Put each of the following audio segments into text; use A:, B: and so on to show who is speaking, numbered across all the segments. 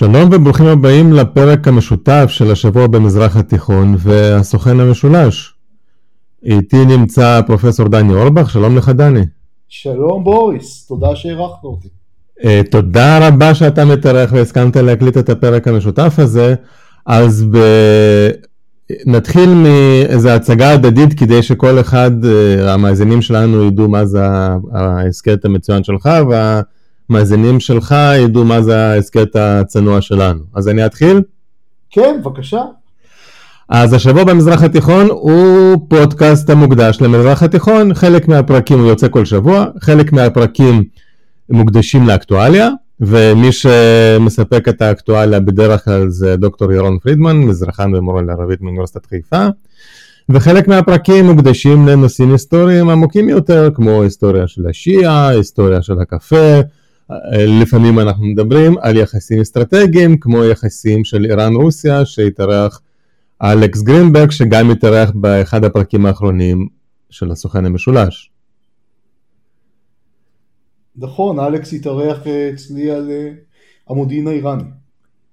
A: שלום וברוכים הבאים לפרק המשותף של השבוע במזרח התיכון והסוכן המשולש. איתי נמצא פרופסור דני אורבך, שלום לך דני.
B: שלום בוריס, תודה שהערכת אותי.
A: Uh, תודה רבה שאתה מתארח והסכמת להקליט את הפרק המשותף הזה. אז ב... נתחיל מאיזו הצגה הדדית כדי שכל אחד, uh, המאזינים שלנו ידעו מה זה ההסכת המצוין שלך וה... המאזינים שלך ידעו מה זה ההסכת הצנוע שלנו. אז אני אתחיל?
B: כן, בבקשה.
A: אז השבוע במזרח התיכון הוא פודקאסט המוקדש למזרח התיכון, חלק מהפרקים הוא יוצא כל שבוע, חלק מהפרקים מוקדשים לאקטואליה, ומי שמספק את האקטואליה בדרך כלל זה דוקטור ירון פרידמן, מזרחן ומורה לערבית מאוניברסיטת חיפה, וחלק מהפרקים מוקדשים לנושאים היסטוריים עמוקים יותר, כמו היסטוריה של השיעה, היסטוריה של הקפה, לפעמים אנחנו מדברים על יחסים אסטרטגיים כמו יחסים של איראן-רוסיה שהתארח אלכס גרינברג שגם התארח באחד הפרקים האחרונים של הסוכן המשולש.
B: נכון, אלכס התארח אצלי על אה, המודיעין האיראני.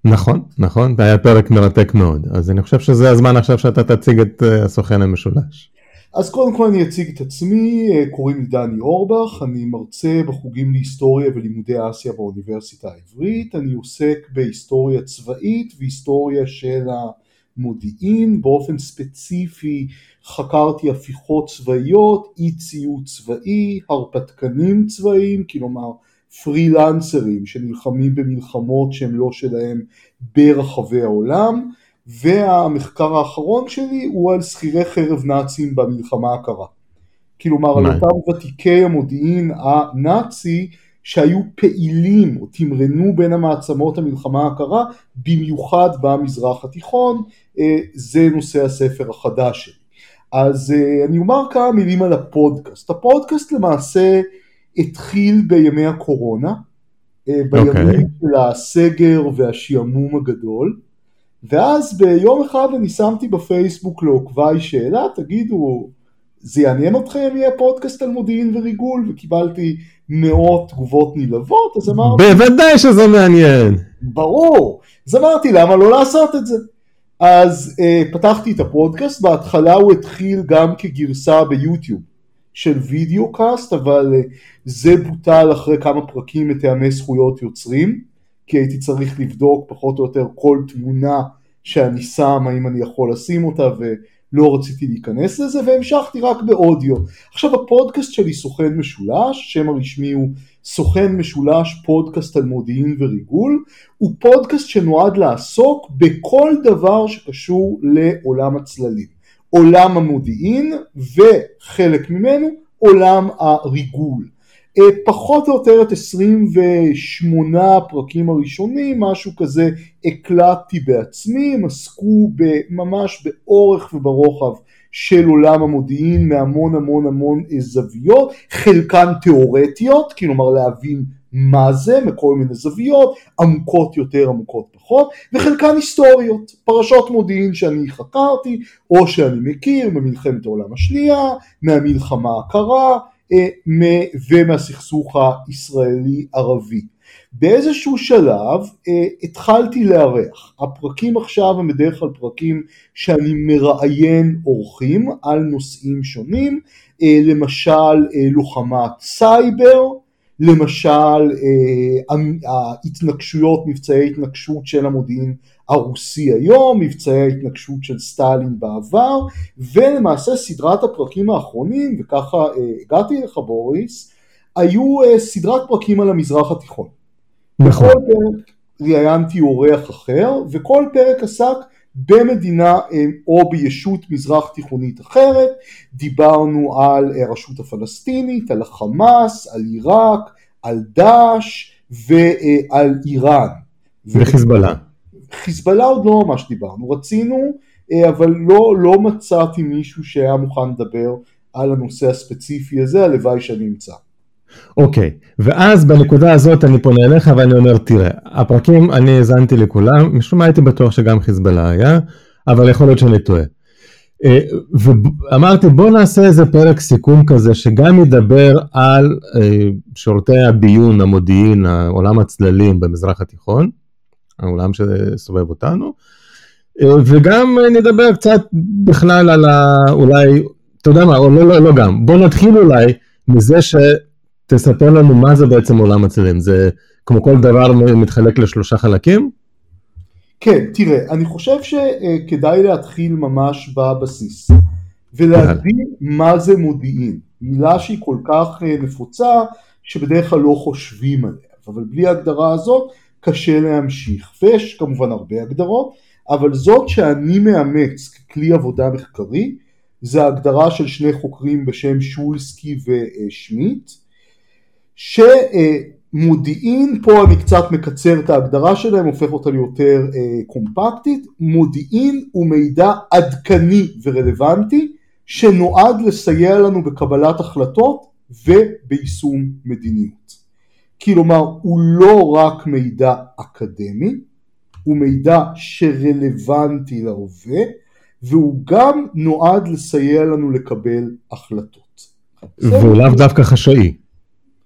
A: נכון, נכון, זה היה פרק מרתק מאוד, אז אני חושב שזה הזמן עכשיו שאתה תציג את אה, הסוכן המשולש.
B: אז קודם כל אני אציג את עצמי, אה, קוראים לי דני אורבך, אני מרצה בחוגים להיסטוריה ולימודי אסיה באוניברסיטה העברית, אני עוסק בהיסטוריה צבאית והיסטוריה של המודיעין, באופן ספציפי חקרתי הפיכות צבאיות, אי ציוד צבאי, הרפתקנים צבאיים, כלומר פרילנסרים שנלחמים במלחמות שהן לא שלהם ברחבי העולם, והמחקר האחרון שלי הוא על שכירי חרב נאצים במלחמה הקרה. כלומר על אותם ותיקי המודיעין הנאצי שהיו פעילים או תמרנו בין המעצמות המלחמה הקרה, במיוחד במזרח התיכון, אה, זה נושא הספר החדש שלי. אז אה, אני אומר כמה מילים על הפודקאסט. הפודקאסט למעשה התחיל בימי הקורונה, אה, בימים okay. אוקיי. של הסגר והשעמום הגדול. ואז ביום אחד אני שמתי בפייסבוק לעוקביי שאלה, תגידו, זה יעניין אתכם יהיה פודקאסט על מודיעין וריגול? וקיבלתי מאות תגובות נלהבות, אז אמרתי...
A: בוודאי שזה מעניין.
B: ברור. אז אמרתי, למה לא לעשות את זה? אז אה, פתחתי את הפודקאסט, בהתחלה הוא התחיל גם כגרסה ביוטיוב של וידאו קאסט, אבל אה, זה בוטל אחרי כמה פרקים מטעמי זכויות יוצרים. כי הייתי צריך לבדוק פחות או יותר כל תמונה שאני שם, האם אני יכול לשים אותה ולא רציתי להיכנס לזה והמשכתי רק באודיו. עכשיו הפודקאסט שלי סוכן משולש, שם הרשמי הוא סוכן משולש פודקאסט על מודיעין וריגול, הוא פודקאסט שנועד לעסוק בכל דבר שקשור לעולם הצללים. עולם המודיעין וחלק ממנו עולם הריגול. אה, פחות או יותר את 28 הפרקים הראשונים, משהו כזה הקלטתי בעצמי, הם עסקו ממש באורך וברוחב של עולם המודיעין מהמון המון המון זוויות, חלקן תיאורטיות, כלומר להבין מה זה מכל מיני זוויות, עמוקות יותר, עמוקות פחות, וחלקן היסטוריות, פרשות מודיעין שאני חקרתי או שאני מכיר ממלחמת העולם השנייה, מהמלחמה הקרה, אה, ומהסכסוך הישראלי-ערבי. באיזשהו שלב אה, התחלתי לארח. הפרקים עכשיו הם בדרך כלל פרקים שאני מראיין אורחים על נושאים שונים, אה, למשל לוחמת סייבר, למשל ההתנגשויות, מבצעי התנגשות של המודיעין הרוסי היום, מבצעי ההתנגשות של סטלין בעבר, ולמעשה סדרת הפרקים האחרונים, וככה אה, הגעתי אליך בוריס, היו אה, סדרת פרקים על המזרח התיכון. נכון. בכל פרק ראיינתי אורח אחר, וכל פרק עסק במדינה אה, או בישות מזרח תיכונית אחרת, דיברנו על הרשות הפלסטינית, על החמאס, על עיראק, על דאעש ועל איראן.
A: וחיזבאללה.
B: חיזבאללה עוד לא ממש דיברנו, רצינו אה, אבל לא, לא מצאתי מישהו שהיה מוכן לדבר על הנושא הספציפי הזה, הלוואי שאני אמצא.
A: אוקיי, okay. ואז בנקודה הזאת אני פונה אליך ואני אומר, תראה, הפרקים, אני האזנתי לכולם, משום מה הייתי בטוח שגם חיזבאללה היה, אבל יכול להיות שאני טועה. אה, ואמרתי בוא נעשה איזה פרק סיכום כזה שגם ידבר על אה, שירותי הביון, המודיעין, עולם הצללים במזרח התיכון, העולם שסובב אותנו. וגם נדבר קצת בכלל על ה... אולי, אתה יודע מה, או לא, לא, לא גם, בוא נתחיל אולי מזה שתספר לנו מה זה בעצם עולם הצלילים. זה כמו כל דבר מתחלק לשלושה חלקים?
B: כן, תראה, אני חושב שכדאי להתחיל ממש בבסיס, ולהבין מה זה מודיעין. מילה שהיא כל כך אה, נפוצה, שבדרך כלל לא חושבים עליה, אבל בלי ההגדרה הזאת קשה להמשיך. ויש כמובן הרבה הגדרות, אבל זאת שאני מאמץ ככלי עבודה מחקרי, זה ההגדרה של שני חוקרים בשם שולסקי ושמיט, ש... אה, מודיעין, פה אני קצת מקצר את ההגדרה שלהם, הופך אותה ליותר אה, קומפקטית, מודיעין הוא מידע עדכני ורלוונטי שנועד לסייע לנו בקבלת החלטות וביישום מדיניות. כלומר הוא לא רק מידע אקדמי, הוא מידע שרלוונטי להווה והוא גם נועד לסייע לנו לקבל החלטות.
A: והוא לאו דווקא חשאי.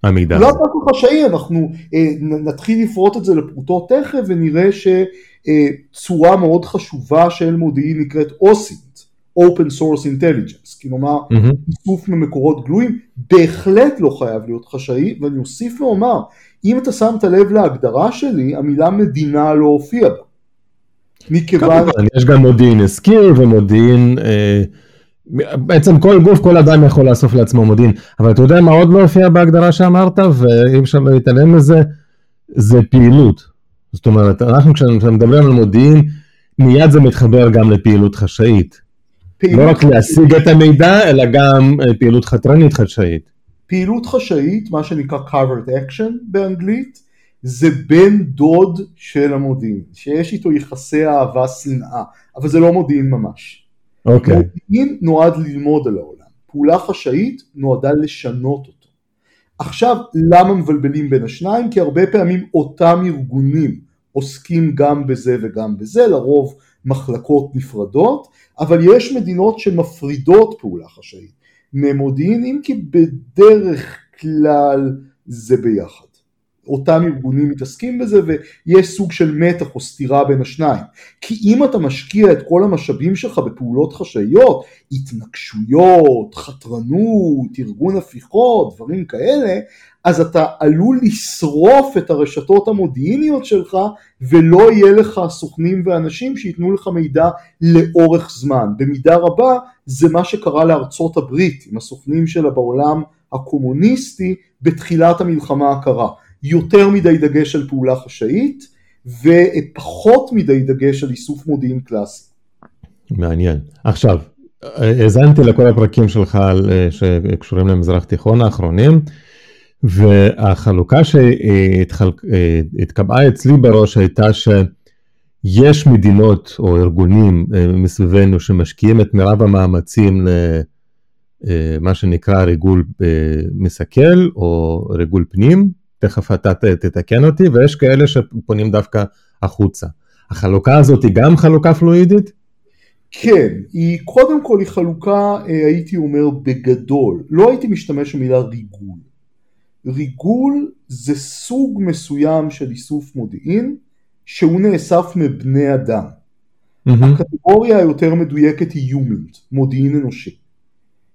A: המידע
B: לא הזה. לא כל כך חשאי, אנחנו אה, נתחיל לפרוט את זה לפרוטות תכף ונראה שצורה מאוד חשובה של מודיעין נקראת אוסינט, Open Source Intelligence, כלומר mm-hmm. איסוף ממקורות גלויים, בהחלט לא חייב להיות חשאי, ואני אוסיף ואומר, אם אתה שמת לב להגדרה שלי, המילה מדינה לא הופיעה בה.
A: מכיוון... יש גם מודיעין עסקי ומודיעין... אה... בעצם כל גוף, כל אדם יכול לאסוף לעצמו מודיעין, אבל אתה יודע מה עוד לא הופיע בהגדרה שאמרת, ואי אפשר להתעלם מזה, זה פעילות. זאת אומרת, אנחנו כשאנחנו מדברים על מודיעין, מיד זה מתחבר גם לפעילות חשאית. פעילות לא רק להשיג את המידע, אלא גם אה, פעילות חתרנית חשאית.
B: פעילות חשאית, מה שנקרא covered action באנגלית, זה בן דוד של המודיעין, שיש איתו יחסי אהבה שנאה, אבל זה לא מודיעין ממש.
A: אוקיי. Okay.
B: מודיעין נועד ללמוד על העולם, פעולה חשאית נועדה לשנות אותו. עכשיו, למה מבלבלים בין השניים? כי הרבה פעמים אותם ארגונים עוסקים גם בזה וגם בזה, לרוב מחלקות נפרדות, אבל יש מדינות שמפרידות פעולה חשאית ממודיעין, אם כי בדרך כלל זה ביחד. אותם ארגונים מתעסקים בזה ויש סוג של מתח או סתירה בין השניים. כי אם אתה משקיע את כל המשאבים שלך בפעולות חשאיות, התנגשויות, חתרנות, ארגון הפיכות, דברים כאלה, אז אתה עלול לשרוף את הרשתות המודיעיניות שלך ולא יהיה לך סוכנים ואנשים שייתנו לך מידע לאורך זמן. במידה רבה זה מה שקרה לארצות הברית עם הסוכנים שלה בעולם הקומוניסטי בתחילת המלחמה הקרה. יותר מדי דגש על פעולה חשאית ופחות מדי דגש על איסוף מודיעין קלאסי.
A: מעניין. עכשיו, האזנתי לכל הפרקים שלך שקשורים למזרח תיכון האחרונים, והחלוקה שהתקבעה אצלי בראש הייתה שיש מדינות או ארגונים אה, מסביבנו שמשקיעים את מירב המאמצים למה אה, שנקרא ריגול אה, מסכל או ריגול פנים, תכף אתה תתקן אותי, ויש כאלה שפונים דווקא החוצה. החלוקה הזאת היא גם חלוקה פלואידית?
B: כן, היא קודם כל היא חלוקה, אה, הייתי אומר בגדול, לא הייתי משתמש במילה ריגול. ריגול זה סוג מסוים של איסוף מודיעין שהוא נאסף מבני אדם. Mm-hmm. הקטגוריה היותר מדויקת היא יומנט, מודיעין אנושי.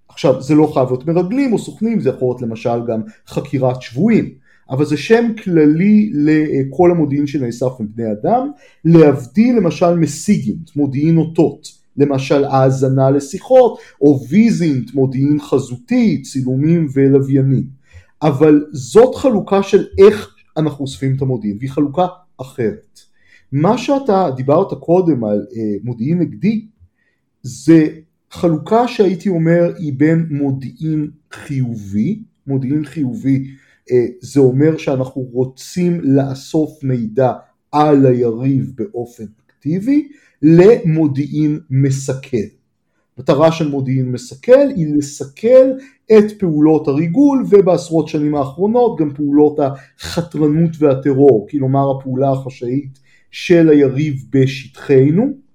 B: עכשיו זה לא חייב להיות מרגלים או סוכנים, זה יכול להיות למשל גם חקירת שבויים. אבל זה שם כללי לכל המודיעין שנאסף מבני אדם, להבדיל למשל מסיגינט, מודיעין אותות, למשל האזנה לשיחות, או ויזינט, מודיעין חזותי, צילומים ולוויינים. אבל זאת חלוקה של איך אנחנו אוספים את המודיעין, והיא חלוקה אחרת. מה שאתה דיברת קודם על אה, מודיעין נגדי, זה חלוקה שהייתי אומר היא בין מודיעין חיובי, מודיעין חיובי זה אומר שאנחנו רוצים לאסוף מידע על היריב באופן אקטיבי למודיעין מסכל. מטרה של מודיעין מסכל היא לסכל את פעולות הריגול ובעשרות שנים האחרונות גם פעולות החתרנות והטרור, כלומר הפעולה החשאית של היריב בשטחנו.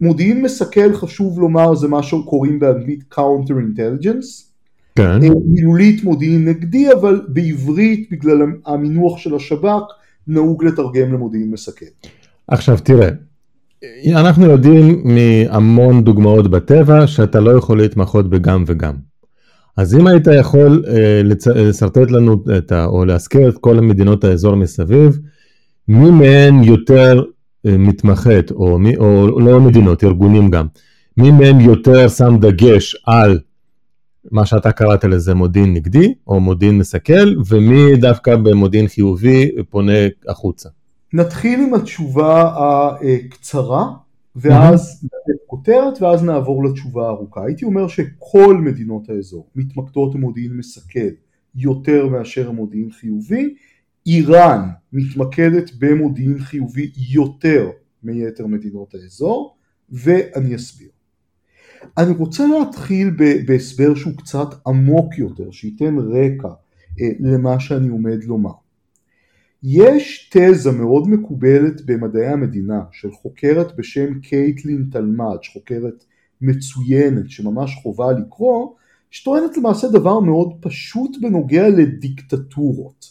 B: מודיעין מסכל חשוב לומר זה מה שקוראים באנגלית counter intelligence, כן. אה, מילולית מודיעין נגדי, אבל בעברית בגלל המינוח של השב"כ נהוג לתרגם למודיעין מסכן.
A: עכשיו תראה, אנחנו יודעים מהמון דוגמאות בטבע שאתה לא יכול להתמחות בגם וגם. אז אם היית יכול אה, לשרטט לנו את ה, או להזכיר את כל המדינות האזור מסביב, מי מהן יותר אה, מתמחת, או, מי, או לא מדינות, ארגונים גם, מי מהם יותר שם דגש על מה שאתה קראת לזה מודיעין נגדי, או מודיעין מסכל, ומי דווקא במודיעין חיובי פונה החוצה.
B: נתחיל עם התשובה הקצרה, ואז לתת כותרת, ואז נעבור לתשובה הארוכה. הייתי אומר שכל מדינות האזור מתמקדות במודיעין מסכל יותר מאשר מודיעין חיובי. איראן מתמקדת במודיעין חיובי יותר מיתר מדינות האזור, ואני אסביר. אני רוצה להתחיל בהסבר שהוא קצת עמוק יותר, שייתן רקע אה, למה שאני עומד לומר. יש תזה מאוד מקובלת במדעי המדינה של חוקרת בשם קייטלין תלמד, חוקרת מצוינת שממש חובה לקרוא, שטוענת למעשה דבר מאוד פשוט בנוגע לדיקטטורות.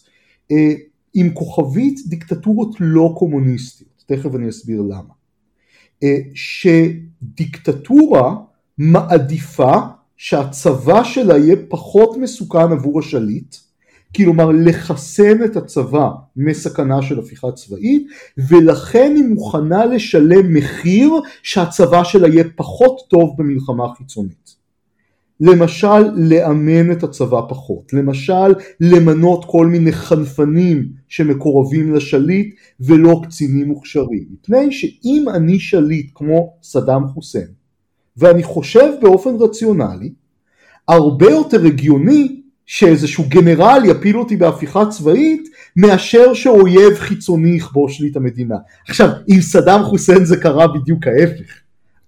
B: אה, עם כוכבית דיקטטורות לא קומוניסטיות, תכף אני אסביר למה. אה, שדיקטטורה מעדיפה שהצבא שלה יהיה פחות מסוכן עבור השליט, כלומר לחסן את הצבא מסכנה של הפיכה צבאית ולכן היא מוכנה לשלם מחיר שהצבא שלה יהיה פחות טוב במלחמה חיצונית. למשל לאמן את הצבא פחות, למשל למנות כל מיני חנפנים שמקורבים לשליט ולא קצינים מוכשרים, מפני שאם אני שליט כמו סדאם חוסיין ואני חושב באופן רציונלי, הרבה יותר הגיוני שאיזשהו גנרל יפיל אותי בהפיכה צבאית מאשר שאויב חיצוני יכבוש לי את המדינה. עכשיו, עם סדאם חוסיין זה קרה בדיוק ההפך,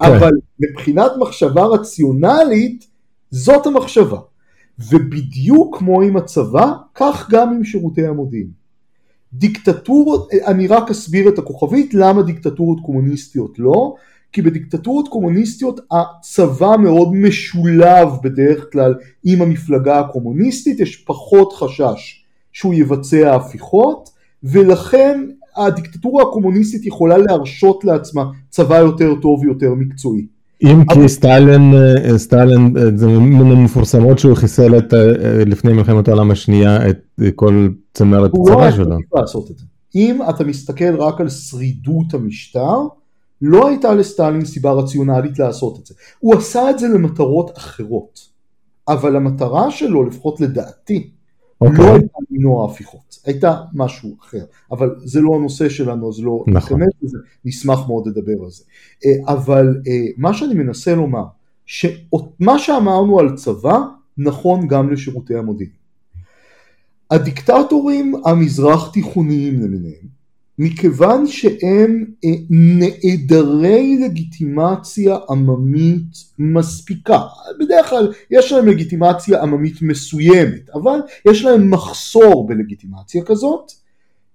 B: כן. אבל מבחינת מחשבה רציונלית זאת המחשבה. ובדיוק כמו עם הצבא, כך גם עם שירותי המודיעין. דיקטטורות, אני רק אסביר את הכוכבית למה דיקטטורות קומוניסטיות לא, כי בדיקטטורות קומוניסטיות הצבא מאוד משולב בדרך כלל עם המפלגה הקומוניסטית, יש פחות חשש שהוא יבצע הפיכות, ולכן הדיקטטורה הקומוניסטית יכולה להרשות לעצמה צבא יותר טוב ויותר מקצועי.
A: אם כי סטלין, אה, סטלין, אה, זה מן המפורסמות שהוא חיסל את, אה, לפני מלחמת העולם השנייה את כל צמרת הצבא שלו. הוא לא היה
B: לעשות את זה. אם אתה מסתכל רק על שרידות המשטר, לא הייתה לסטלין סיבה רציונלית לעשות את זה. הוא עשה את זה למטרות אחרות, אבל המטרה שלו, לפחות לדעתי, okay. אוקיי. לא הייתה למנוע הפיכות, הייתה משהו אחר, אבל זה לא הנושא שלנו, אז לא נכון. לזה, נשמח מאוד לדבר על זה. אה, אבל אה, מה שאני מנסה לומר, שמה שאמרנו על צבא, נכון גם לשירותי המודיעין. הדיקטטורים המזרח תיכוניים למיניהם, מכיוון שהם אה, נעדרי לגיטימציה עממית מספיקה. בדרך כלל יש להם לגיטימציה עממית מסוימת, אבל יש להם מחסור בלגיטימציה כזאת,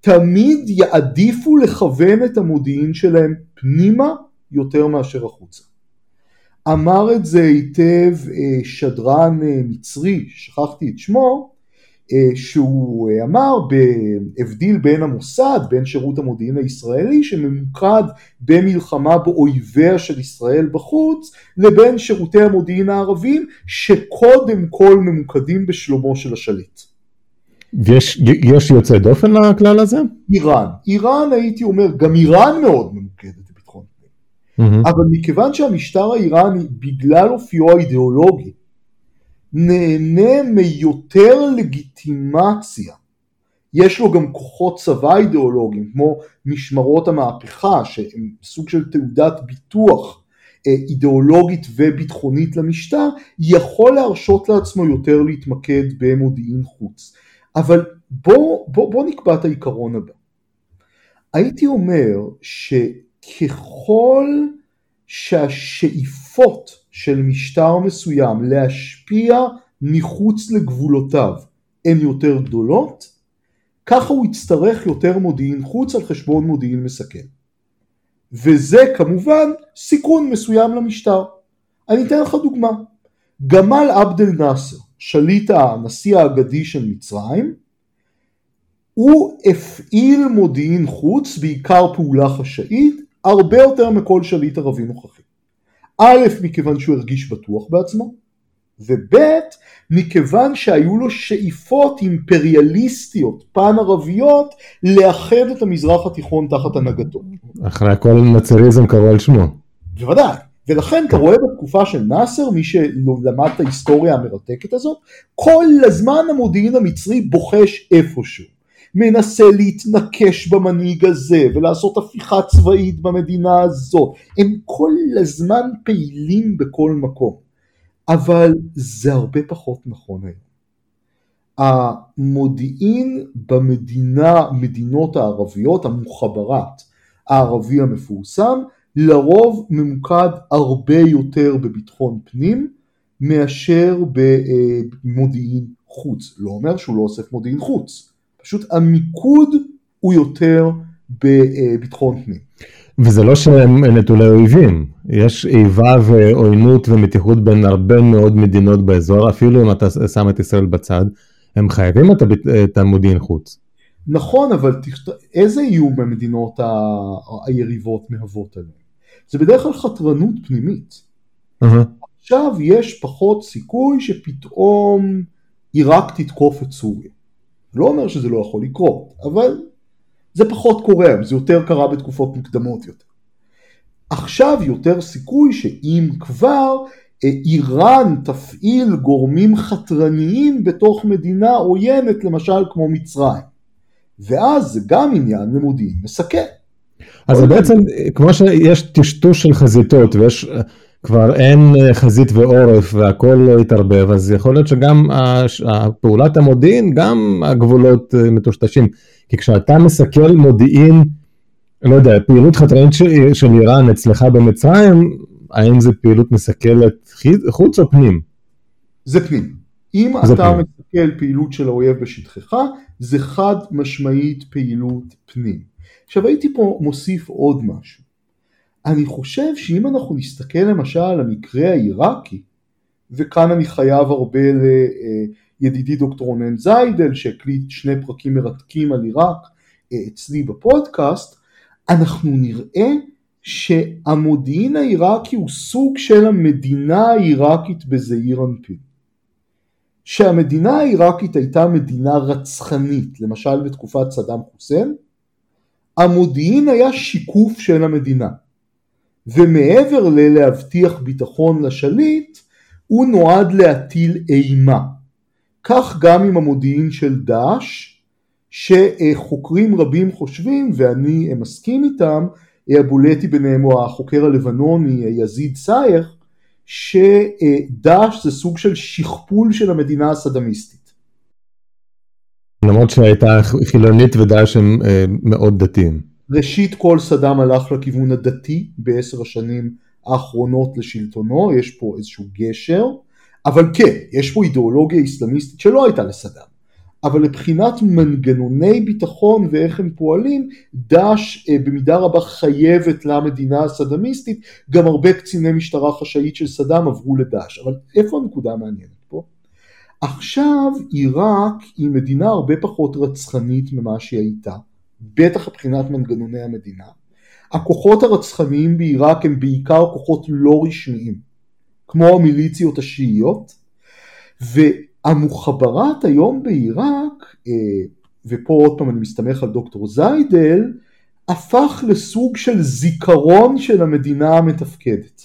B: תמיד יעדיפו לכוון את המודיעין שלהם פנימה יותר מאשר החוצה. אמר את זה היטב אה, שדרן אה, מצרי, שכחתי את שמו, שהוא אה, אמר בהבדיל בין המוסד, בין שירות המודיעין הישראלי שממוקד במלחמה באויביה של ישראל בחוץ, לבין שירותי המודיעין הערבים שקודם כל ממוקדים בשלומו של השליט.
A: ויש יוצא דופן לכלל הזה?
B: איראן. איראן הייתי אומר, גם איראן מאוד ממוקדת בביטחון פנים. Mm-hmm. אבל מכיוון שהמשטר האיראני, בגלל אופיו האידיאולוגי, נהנה מיותר לגיטימציה. יש לו גם כוחות צבא אידיאולוגיים כמו משמרות המהפכה שהם סוג של תעודת ביטוח אה, אידיאולוגית וביטחונית למשטר, יכול להרשות לעצמו יותר להתמקד במודיעין חוץ. אבל בוא, בוא, בוא נקבע את העיקרון הבא. הייתי אומר שככל שהשאיפות של משטר מסוים להשפיע מחוץ לגבולותיו הן יותר גדולות, ככה הוא יצטרך יותר מודיעין חוץ על חשבון מודיעין מסכן. וזה כמובן סיכון מסוים למשטר. אני אתן לך דוגמה. גמל עבד אל נאסר, שליט הנשיא האגדי של מצרים, הוא הפעיל מודיעין חוץ, בעיקר פעולה חשאית, הרבה יותר מכל שליט ערבי נוכחי. א', מכיוון שהוא הרגיש בטוח בעצמו, וב', מכיוון שהיו לו שאיפות אימפריאליסטיות פן ערביות לאחד את המזרח התיכון תחת הנהגתו.
A: אחרי הכל נצריזם קראו על שמו.
B: בוודאי, ולכן אתה רואה בתקופה של נאסר, מי שלמד את ההיסטוריה המרתקת הזאת, כל הזמן המודיעין המצרי בוחש איפשהו. מנסה להתנקש במנהיג הזה ולעשות הפיכה צבאית במדינה הזאת. הם כל הזמן פעילים בכל מקום. אבל זה הרבה פחות נכון היום. המודיעין במדינה, מדינות הערביות, המוחברת הערבי המפורסם, לרוב ממוקד הרבה יותר בביטחון פנים מאשר במודיעין חוץ. לא אומר שהוא לא אוסף מודיעין חוץ, פשוט המיקוד הוא יותר בביטחון פנים.
A: וזה לא שהם נטולי אויבים, יש איבה ועוינות ומתיחות בין הרבה מאוד מדינות באזור, אפילו אם אתה שם את ישראל בצד, הם חייבים את המודיעין חוץ.
B: נכון, אבל איזה איום במדינות היריבות מהוות עליהם? זה בדרך כלל חתרנות פנימית. Uh-huh. עכשיו יש פחות סיכוי שפתאום עיראק תתקוף את סוריה. לא אומר שזה לא יכול לקרות, אבל זה פחות קורה, זה יותר קרה בתקופות מוקדמות יותר. עכשיו יותר סיכוי שאם כבר אה, איראן תפעיל גורמים חתרניים בתוך מדינה עוינת למשל כמו מצרים. ואז זה גם עניין למודיעין מסכן.
A: אז בעצם, כמו שיש טשטוש של חזיתות ויש, כבר אין אה, חזית ועורף והכל לא התערבב, אז יכול להיות שגם פעולת המודיעין, גם הגבולות אה, מטושטשים. כי כשאתה מסכל מודיעין, לא יודע, פעילות חתרנית של איראן אצלך במצרים, האם זה פעילות מסכלת חוץ או פנים?
B: זה פנים. אם זה אתה פנים. מסכל פעילות של האויב בשטחך, זה חד משמעית פעילות פנים. עכשיו הייתי פה מוסיף עוד משהו. אני חושב שאם אנחנו נסתכל למשל על המקרה העיראקי, וכאן אני חייב הרבה לידידי דוקטור רונן זיידל שהקליט שני פרקים מרתקים על עיראק אה, אצלי בפודקאסט, אנחנו נראה שהמודיעין העיראקי הוא סוג של המדינה העיראקית בזעיר אנפין. שהמדינה העיראקית הייתה מדינה רצחנית, למשל בתקופת סדאם חוסיין, המודיעין היה שיקוף של המדינה. ומעבר ללהבטיח ביטחון לשליט, הוא נועד להטיל אימה. כך גם עם המודיעין של דאעש, שחוקרים רבים חושבים, ואני מסכים איתם, הבולטי ביניהם הוא החוקר הלבנוני יזיד סייח, שדאעש זה סוג של שכפול של המדינה הסדאמיסטית.
A: למרות שהייתה חילונית ודאעש הם אה, מאוד דתיים.
B: ראשית כל סדאם הלך לכיוון הדתי בעשר השנים האחרונות לשלטונו, יש פה איזשהו גשר, אבל כן, יש פה אידיאולוגיה איסלאמיסטית שלא הייתה לסדאם. אבל לבחינת מנגנוני ביטחון ואיך הם פועלים, דאעש אה, במידה רבה חייבת למדינה הסדאמיסטית, גם הרבה קציני משטרה חשאית של סדאם עברו לדאעש. אבל איפה הנקודה המעניינת פה? עכשיו עיראק היא מדינה הרבה פחות רצחנית ממה שהיא הייתה, בטח מבחינת מנגנוני המדינה. הכוחות הרצחניים בעיראק הם בעיקר כוחות לא רשמיים, כמו המיליציות השיעיות, והמוחברת היום בעיראק, אה, ופה עוד פעם אני מסתמך על דוקטור זיידל, הפך לסוג של זיכרון של המדינה המתפקדת.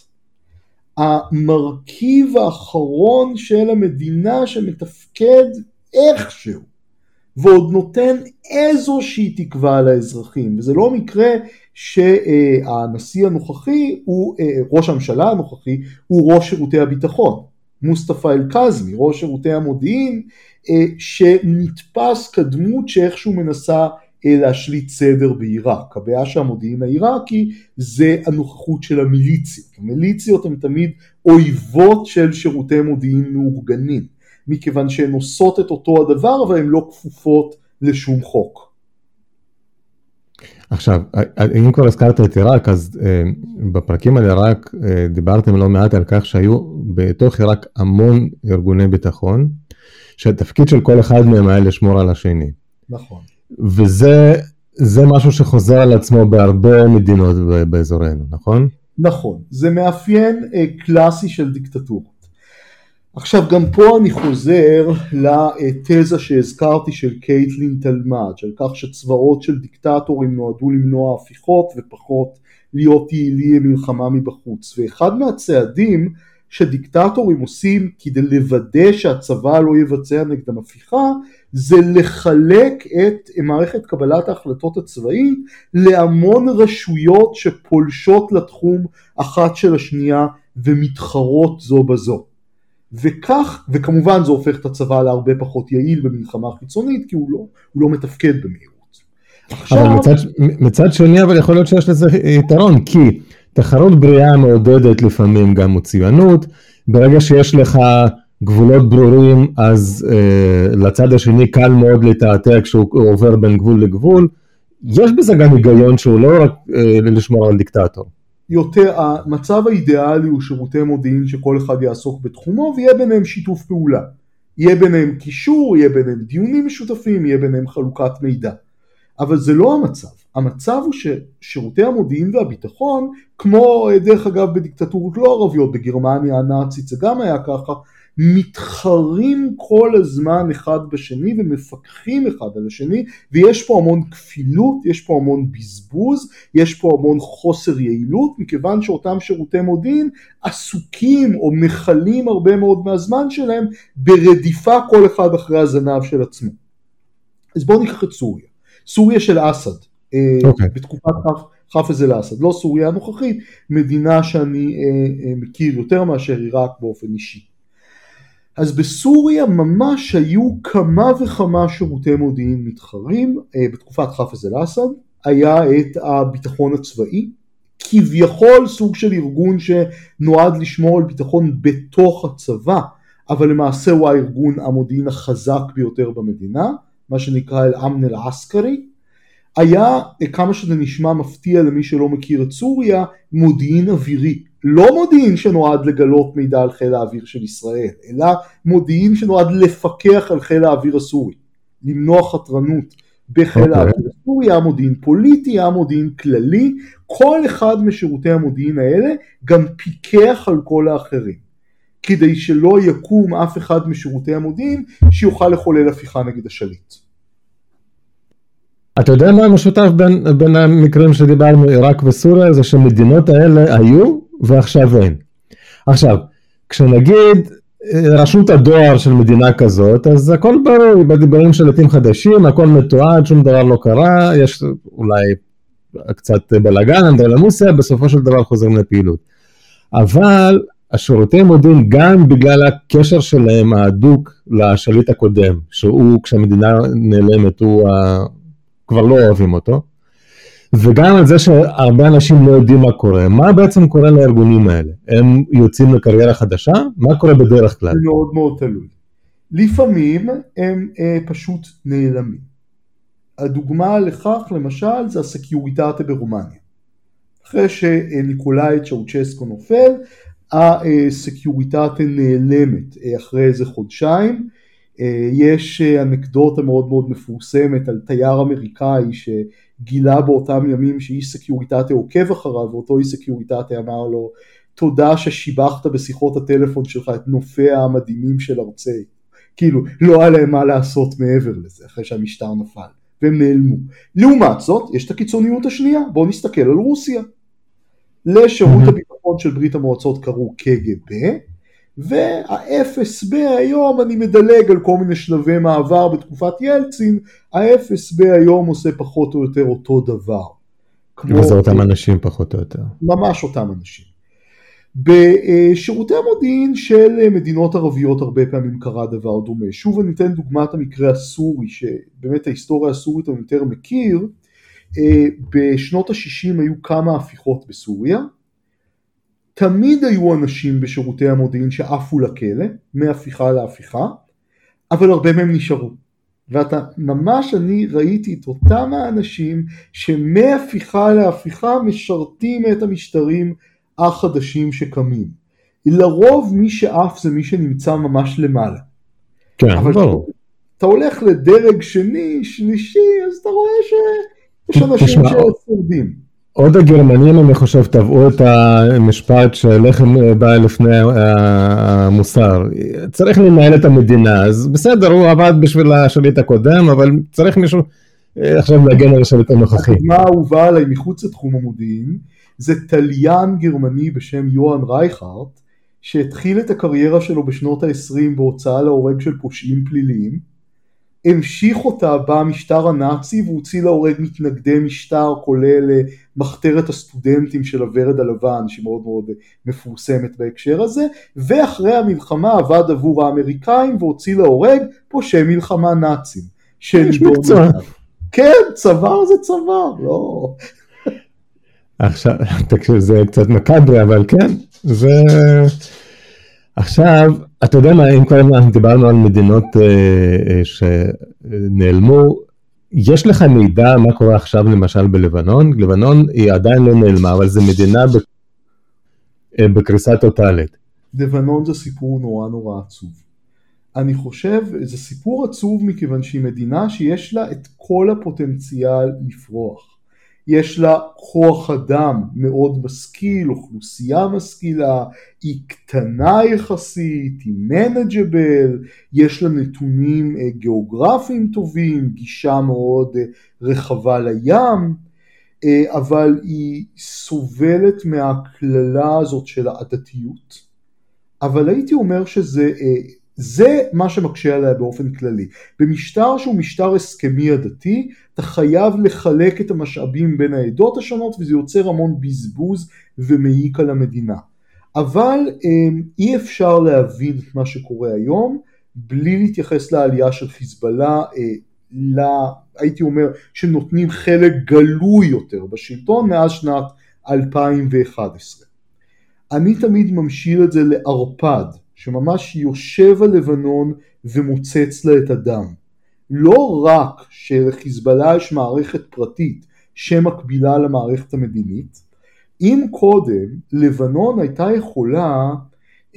B: המרכיב האחרון של המדינה שמתפקד איכשהו ועוד נותן איזושהי תקווה לאזרחים וזה לא מקרה שהנשיא הנוכחי הוא אה, ראש הממשלה הנוכחי הוא ראש שירותי הביטחון מוסטפא אל-קאזמי ראש שירותי המודיעין אה, שנתפס כדמות שאיכשהו מנסה להשליט סדר בעיראק. הבעיה שהמודיעין העיראקי זה הנוכחות של המיליציות. המיליציות הן תמיד אויבות של שירותי מודיעין מאורגנים, מכיוון שהן עושות את אותו הדבר אבל הן לא כפופות לשום חוק.
A: עכשיו, אם כבר הזכרת את עיראק, אז אה, בפרקים על עיראק אה, דיברתם לא מעט על כך שהיו בתוך עיראק המון ארגוני ביטחון, שהתפקיד של כל אחד מהם היה לשמור על השני.
B: נכון.
A: וזה זה משהו שחוזר על עצמו בהרבה מדינות באזורנו, נכון?
B: נכון, זה מאפיין אה, קלאסי של דיקטטורות. עכשיו גם פה אני חוזר לתזה שהזכרתי של קייטלין תלמד, של כך שצבאות של דיקטטורים נועדו למנוע הפיכות ופחות להיות יעילי מלחמה מבחוץ, ואחד מהצעדים שדיקטטורים עושים כדי לוודא שהצבא לא יבצע נגדם הפיכה זה לחלק את מערכת קבלת ההחלטות הצבאית להמון רשויות שפולשות לתחום אחת של השנייה ומתחרות זו בזו. וכך, וכמובן זה הופך את הצבא להרבה פחות יעיל במלחמה חיצונית כי הוא לא, הוא לא מתפקד במהירות.
A: עכשיו... אבל מצד, מצד שני אבל יכול להיות שיש לזה יתרון כי תחרות בריאה מעודדת לפעמים גם מצוינות, ברגע שיש לך גבולות ברורים, אז אה, לצד השני קל מאוד לתעתע כשהוא עובר בין גבול לגבול. יש בזה גם היגיון שהוא לא רק אה, לשמור על דיקטטור.
B: יותר, המצב האידיאלי הוא שירותי מודיעין שכל אחד יעסוק בתחומו ויהיה ביניהם שיתוף פעולה. יהיה ביניהם קישור, יהיה ביניהם דיונים משותפים, יהיה ביניהם חלוקת מידע. אבל זה לא המצב. המצב הוא ששירותי המודיעין והביטחון, כמו דרך אגב בדיקטטורות לא ערביות, בגרמניה הנאצית זה גם היה ככה, מתחרים כל הזמן אחד בשני ומפקחים אחד על השני ויש פה המון כפילות, יש פה המון בזבוז, יש פה המון חוסר יעילות מכיוון שאותם שירותי מודיעין עסוקים או מכלים הרבה מאוד מהזמן שלהם ברדיפה כל אחד אחרי הזנב של עצמו. אז בואו ניקח את סוריה. סוריה של אסד, okay. אה, אוקיי. בתקופת חאפז אל-אסד, לא סוריה הנוכחית, מדינה שאני אה, אה, מכיר יותר מאשר עיראק באופן אישי. אז בסוריה ממש היו כמה וכמה שירותי מודיעין מתחרים, בתקופת חאפז אל-אסד היה את הביטחון הצבאי, כביכול סוג של ארגון שנועד לשמור על ביטחון בתוך הצבא, אבל למעשה הוא הארגון המודיעין החזק ביותר במדינה, מה שנקרא אל-אמן אל-עסקרי, היה, כמה שזה נשמע מפתיע למי שלא מכיר את סוריה, מודיעין אווירי. לא מודיעין שנועד לגלות מידע על חיל האוויר של ישראל, אלא מודיעין שנועד לפקח על חיל האוויר הסורי, למנוע חתרנות בחיל okay. אוקיי. האוויר הסורי, היה מודיעין פוליטי, היה מודיעין כללי, כל אחד משירותי המודיעין האלה גם פיקח על כל האחרים. כדי שלא יקום אף אחד משירותי המודיעין שיוכל לחולל הפיכה נגד השליט.
A: אתה יודע מה המשותף בין, בין המקרים שדיברנו, עיראק וסוריה, זה שמדינות האלה היו ועכשיו אין. עכשיו, כשנגיד אה, רשות הדואר של מדינה כזאת, אז הכל ברור, בדיבורים של עתים חדשים, הכל מתועד, שום דבר לא קרה, יש אולי קצת בלאגן, אנדרלמוסיה, בסופו של דבר חוזרים לפעילות. אבל השירותי מודיעין גם בגלל הקשר שלהם ההדוק לשליט הקודם, שהוא כשהמדינה נעלמת הוא כבר לא אוהבים אותו, וגם על זה שהרבה אנשים לא יודעים מה קורה. מה בעצם קורה לארגונים האלה? הם יוצאים לקריירה חדשה? מה קורה בדרך כלל?
B: מאוד מאוד תלוי. לפעמים הם אה, פשוט נעלמים. הדוגמה לכך למשל זה הסקיוריטטה ברומניה. אחרי שניקולאי צ'אושסקו נופל, הסקיוריטטה נעלמת אה, אחרי איזה חודשיים. אה, יש אה, אנקדוטה מאוד מאוד מפורסמת על תייר אמריקאי שגילה באותם ימים שאיש סקיוריטטה עוקב אחריו ואותו איש סקיוריטטה אמר לו תודה ששיבחת בשיחות הטלפון שלך את נופיה המדהימים של ארצי. כאילו לא היה להם מה לעשות מעבר לזה אחרי שהמשטר נפל והם נעלמו. לעומת זאת יש את הקיצוניות השנייה בואו נסתכל על רוסיה. לשירות הביטחון של ברית המועצות קראו קג"ב וה-FSB היום אני מדלג על כל מיני שלבי מעבר בתקופת ילצין, ה-FSB היום עושה פחות או יותר אותו דבר.
A: וזה אותם אנשים פחות או יותר.
B: ממש אותם אנשים. בשירותי המודיעין של מדינות ערביות הרבה פעמים קרה דבר דומה. שוב אני אתן דוגמת המקרה הסורי, שבאמת ההיסטוריה הסורית אני יותר מכיר. אה, בשנות ה-60 היו כמה הפיכות בסוריה. תמיד היו אנשים בשירותי המודיעין שעפו לכלא, מהפיכה להפיכה, אבל הרבה מהם נשארו. ואתה, ממש אני ראיתי את אותם האנשים שמהפיכה להפיכה משרתים את המשטרים החדשים שקמים. לרוב מי שעף זה מי שנמצא ממש למעלה.
A: כן, ברור.
B: אתה הולך לדרג שני, שלישי, אז אתה רואה שיש אנשים ששורדים.
A: עוד הגרמנים, אני חושב, טבעו את המשפט שלחם בא לפני המוסר. צריך לנהל את המדינה, אז בסדר, הוא עבד בשביל השליט הקודם, אבל צריך מישהו אה, עכשיו להגן על השליט הנוכחי.
B: הדוגמה האהובה עליי מחוץ לתחום המודיעין, זה תליין גרמני בשם יוהאן רייכרט, שהתחיל את הקריירה שלו בשנות ה-20 בהוצאה להורג של פושעים פליליים. המשיך אותה במשטר הנאצי והוציא להורג מתנגדי משטר כולל אה, מחתרת הסטודנטים של הוורד הלבן שמאוד מאוד אה, מפורסמת בהקשר הזה ואחרי המלחמה עבד עבור האמריקאים והוציא להורג פושעי מלחמה נאצים.
A: יש מקצוע.
B: כן, צוואר זה צוואר, לא.
A: עכשיו, זה קצת מקאברי אבל כן, זה... עכשיו, אתה יודע מה, אם אנחנו דיברנו על מדינות אה, אה, שנעלמו, יש לך מידע מה קורה עכשיו למשל בלבנון? לבנון היא עדיין לא נעלמה, אבל זו מדינה אה, בקריסה טוטאלית.
B: לבנון זה סיפור נורא נורא עצוב. אני חושב, זה סיפור עצוב מכיוון שהיא מדינה שיש לה את כל הפוטנציאל לפרוח. יש לה כוח אדם מאוד משכיל, אוכלוסייה משכילה, היא קטנה יחסית, היא מנג'בל, יש לה נתונים אה, גיאוגרפיים טובים, גישה מאוד אה, רחבה לים, אה, אבל היא סובלת מהקללה הזאת של העדתיות. אבל הייתי אומר שזה זה מה שמקשה עליה באופן כללי. במשטר שהוא משטר הסכמי עדתי, אתה חייב לחלק את המשאבים בין העדות השונות וזה יוצר המון בזבוז ומעיק על המדינה. אבל אמ, אי אפשר להבין את מה שקורה היום בלי להתייחס לעלייה של חיזבאללה, אה, לה, הייתי אומר שנותנים חלק גלוי יותר בשלטון מאז שנת 2011. אני תמיד ממשיל את זה לערפד, שממש יושב על לבנון ומוצץ לה את הדם. לא רק שלחיזבאללה יש מערכת פרטית שמקבילה למערכת המדינית, אם קודם לבנון הייתה יכולה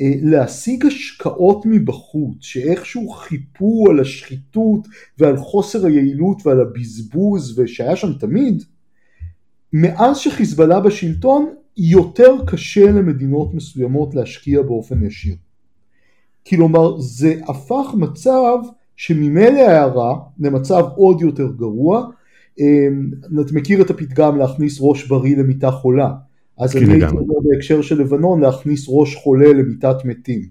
B: אה, להשיג השקעות מבחוץ שאיכשהו חיפו על השחיתות ועל חוסר היעילות ועל הבזבוז ושהיה שם תמיד, מאז שחיזבאללה בשלטון יותר קשה למדינות מסוימות להשקיע באופן ישיר. כלומר זה הפך מצב שממילא היה רע למצב עוד יותר גרוע. אמ, אתה מכיר את הפתגם להכניס ראש בריא למיטה חולה. אז אני הייתי אומר בהקשר של לבנון להכניס ראש חולה למיטת מתים.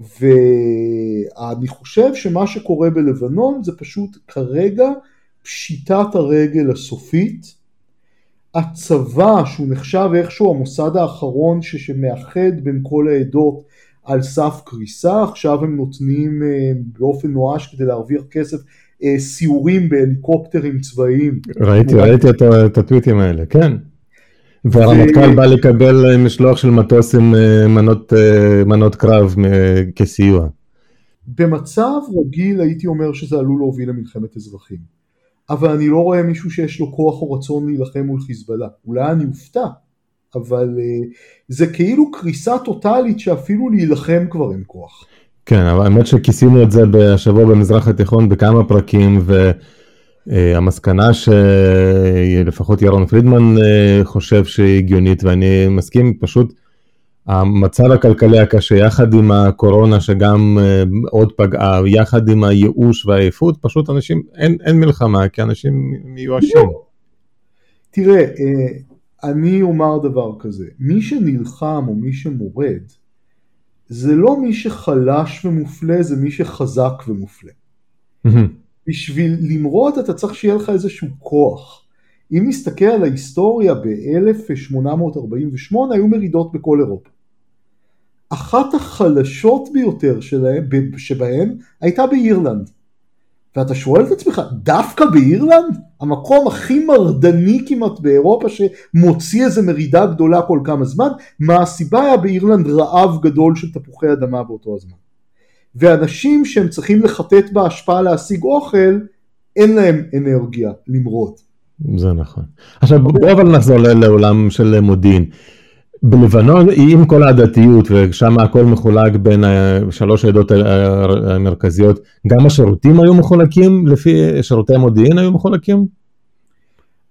B: ואני חושב שמה שקורה בלבנון זה פשוט כרגע פשיטת הרגל הסופית. הצבא שהוא נחשב איכשהו המוסד האחרון שמאחד בין כל העדות על סף קריסה, עכשיו הם נותנים אה, באופן נואש כדי להרוויח כסף אה, סיורים בהליקופטרים צבאיים.
A: ראיתי, ראיתי את, את הטוויטים האלה, כן. והרמטכ"ל ו... בא לקבל אה, משלוח של מטוס עם מנות, מנות קרב כסיוע.
B: במצב רגיל הייתי אומר שזה עלול להוביל למלחמת אזרחים. אבל אני לא רואה מישהו שיש לו כוח או רצון להילחם מול חיזבאללה. אולי אני אופתע, אבל אה, זה כאילו קריסה טוטאלית שאפילו להילחם כבר אין כוח.
A: כן, אבל האמת שכיסינו את זה השבוע במזרח התיכון בכמה פרקים, והמסקנה שלפחות ירון פרידמן אה, חושב שהיא הגיונית, ואני מסכים, פשוט המצב הכלכלי הקשה, יחד עם הקורונה שגם אה, עוד פגעה, יחד עם הייאוש והעייפות, פשוט אנשים, אין, אין מלחמה, כי אנשים מיואשים.
B: תראה, אני אומר דבר כזה, מי שנלחם או מי שמורד זה לא מי שחלש ומופלה, זה מי שחזק ומופלה. בשביל למרוד אתה צריך שיהיה לך איזשהו כוח. אם נסתכל על ההיסטוריה ב-1848 היו מרידות בכל אירופה. אחת החלשות ביותר שלהם, שבהן הייתה באירלנד. ואתה שואל את עצמך, דווקא באירלנד? המקום הכי מרדני כמעט באירופה שמוציא איזה מרידה גדולה כל כמה זמן, מה הסיבה היה באירלנד רעב גדול של תפוחי אדמה באותו הזמן. ואנשים שהם צריכים לחטט בהשפעה להשיג אוכל, אין להם אנרגיה למרוד.
A: זה נכון. עכשיו בוא אבל נחזור לעולם של מודיעין. בלבנון, עם כל העדתיות, ושם הכל מחולק בין שלוש העדות המרכזיות, גם השירותים היו מחולקים לפי, שירותי המודיעין היו מחולקים?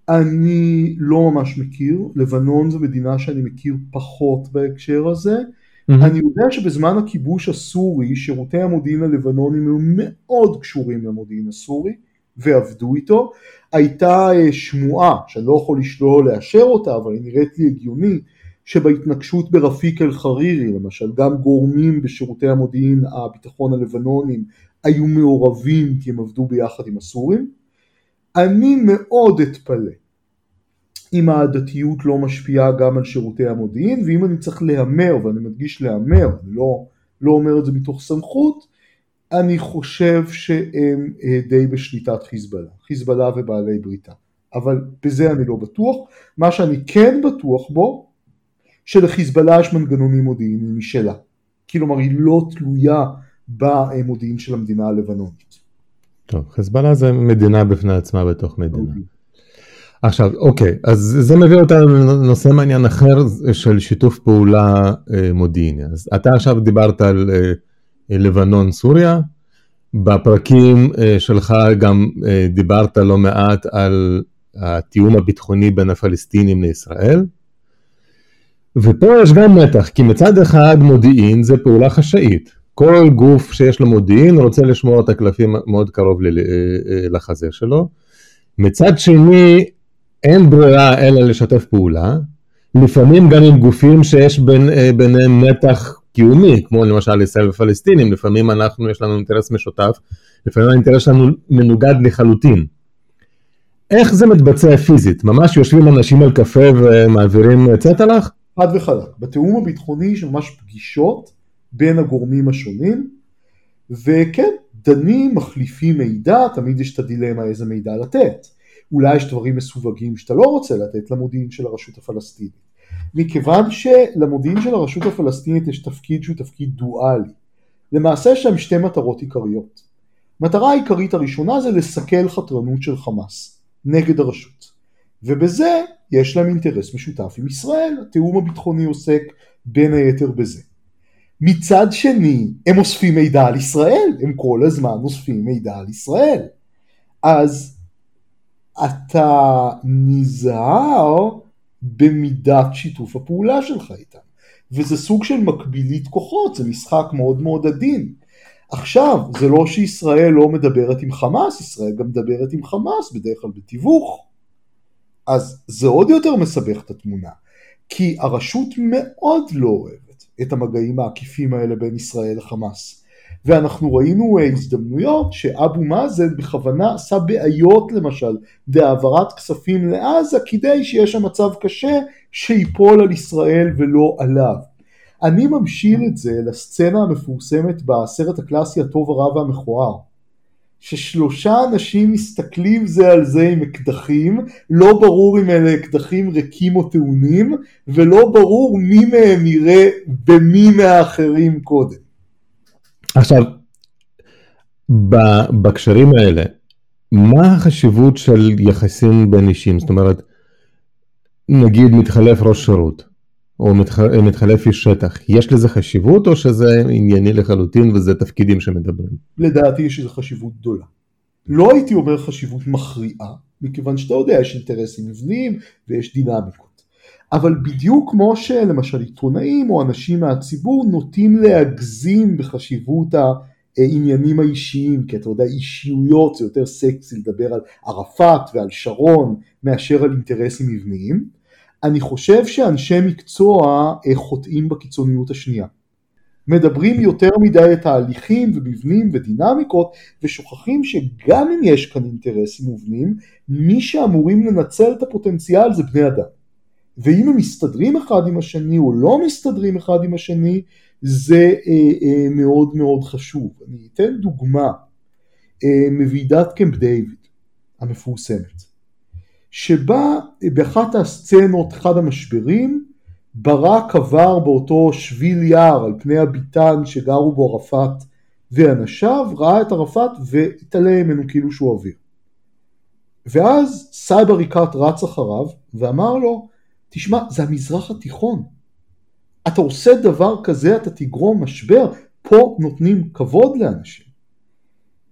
B: אני לא ממש מכיר, לבנון זו מדינה שאני מכיר פחות בהקשר הזה. Mm-hmm. אני יודע שבזמן הכיבוש הסורי, שירותי המודיעין הלבנונים היו מאוד קשורים למודיעין הסורי, ועבדו איתו. הייתה אה, שמועה, שאני לא יכול לשלול לאשר אותה, אבל היא נראית לי הגיונית, שבהתנגשות ברפיק אל חרירי למשל גם גורמים בשירותי המודיעין הביטחון הלבנונים היו מעורבים כי הם עבדו ביחד עם הסורים. אני מאוד אתפלא אם העדתיות לא משפיעה גם על שירותי המודיעין ואם אני צריך להמר ואני מדגיש להמר, אני לא, לא אומר את זה מתוך סמכות, אני חושב שהם אה, די בשליטת חיזבאללה, חיזבאללה ובעלי בריתה, אבל בזה אני לא בטוח. מה שאני כן בטוח בו שלחיזבאללה יש מנגנונים מודיעיניים משלה. כלומר היא לא תלויה במודיעין של המדינה הלבנונית.
A: טוב, חיזבאללה זה מדינה בפני עצמה בתוך מדינה. אוקיי. עכשיו, אוקיי, אז זה מביא אותנו לנושא מעניין אחר של שיתוף פעולה אה, מודיעיני. אז אתה עכשיו דיברת על אה, לבנון, סוריה, בפרקים אה, שלך גם אה, דיברת לא מעט על התיאום הביטחוני בין הפלסטינים לישראל. ופה יש גם מתח, כי מצד אחד מודיעין זה פעולה חשאית. כל גוף שיש לו מודיעין רוצה לשמור את הקלפים מאוד קרוב אה, אה, לחזה שלו. מצד שני, אין ברירה אלא לשתף פעולה, לפעמים גם עם גופים שיש בין, אה, ביניהם מתח קיומי, כמו למשל ישראל ופלסטינים, לפעמים אנחנו, יש לנו אינטרס משותף, לפעמים האינטרס שלנו מנוגד לחלוטין. איך זה מתבצע פיזית? ממש יושבים אנשים על קפה ומעבירים צטלח?
B: חד וחלק. בתיאום הביטחוני יש ממש פגישות בין הגורמים השונים, וכן, דנים, מחליפים מידע, תמיד יש את הדילמה איזה מידע לתת. אולי יש דברים מסווגים שאתה לא רוצה לתת למודיעין של הרשות הפלסטינית. מכיוון שלמודיעין של הרשות הפלסטינית יש תפקיד שהוא תפקיד דואלי. למעשה יש להם שתי מטרות עיקריות. מטרה העיקרית הראשונה זה לסכל חתרנות של חמאס נגד הרשות. ובזה יש להם אינטרס משותף עם ישראל, התיאום הביטחוני עוסק בין היתר בזה. מצד שני, הם אוספים מידע על ישראל, הם כל הזמן אוספים מידע על ישראל. אז אתה נזהר במידת שיתוף הפעולה שלך איתם. וזה סוג של מקבילית כוחות, זה משחק מאוד מאוד עדין. עכשיו, זה לא שישראל לא מדברת עם חמאס, ישראל גם מדברת עם חמאס, בדרך כלל בתיווך. אז זה עוד יותר מסבך את התמונה, כי הרשות מאוד לא אוהבת את המגעים העקיפים האלה בין ישראל לחמאס. ואנחנו ראינו הזדמנויות שאבו מאזן בכוונה עשה בעיות למשל בהעברת כספים לעזה כדי שיהיה שם מצב קשה שיפול על ישראל ולא עליו. אני ממשיל את זה לסצנה המפורסמת בסרט הקלאסי הטוב הרע והמכוער ששלושה אנשים מסתכלים זה על זה עם אקדחים, לא ברור אם אלה אקדחים ריקים או טעונים, ולא ברור מי מהם יראה במי מהאחרים קודם.
A: עכשיו, בקשרים האלה, מה החשיבות של יחסים בין אישים? זאת אומרת, נגיד מתחלף ראש שירות, או מתחלף איש שטח, יש לזה חשיבות או שזה ענייני לחלוטין וזה תפקידים שמדברים?
B: לדעתי יש לזה חשיבות גדולה. לא הייתי אומר חשיבות מכריעה, מכיוון שאתה יודע, יש אינטרסים מבניים ויש דינמיקות. אבל בדיוק כמו שלמשל עיתונאים או אנשים מהציבור נוטים להגזים בחשיבות העניינים האישיים, כי אתה יודע, אישיויות זה יותר סקסי לדבר על ערפאת ועל שרון מאשר על אינטרסים מבניים. אני חושב שאנשי מקצוע אה, חוטאים בקיצוניות השנייה. מדברים יותר מדי את ההליכים ומבנים ודינמיקות ושוכחים שגם אם יש כאן אינטרסים מובנים, מי שאמורים לנצל את הפוטנציאל זה בני אדם. ואם הם מסתדרים אחד עם השני או לא מסתדרים אחד עם השני, זה אה, אה, מאוד מאוד חשוב. אני אתן דוגמה אה, מוועידת קמפ דיוויד המפורסמת. שבה באחת הסצנות, אחד המשברים, ברק עבר באותו שביל יער על פני הביתן שגרו בו ערפאת ואנשיו, ראה את ערפאת והתעלם ממנו כאילו שהוא אוויר. ואז סייבר ריקאט רץ אחריו ואמר לו, תשמע, זה המזרח התיכון, אתה עושה דבר כזה, אתה תגרום משבר, פה נותנים כבוד לאנשים.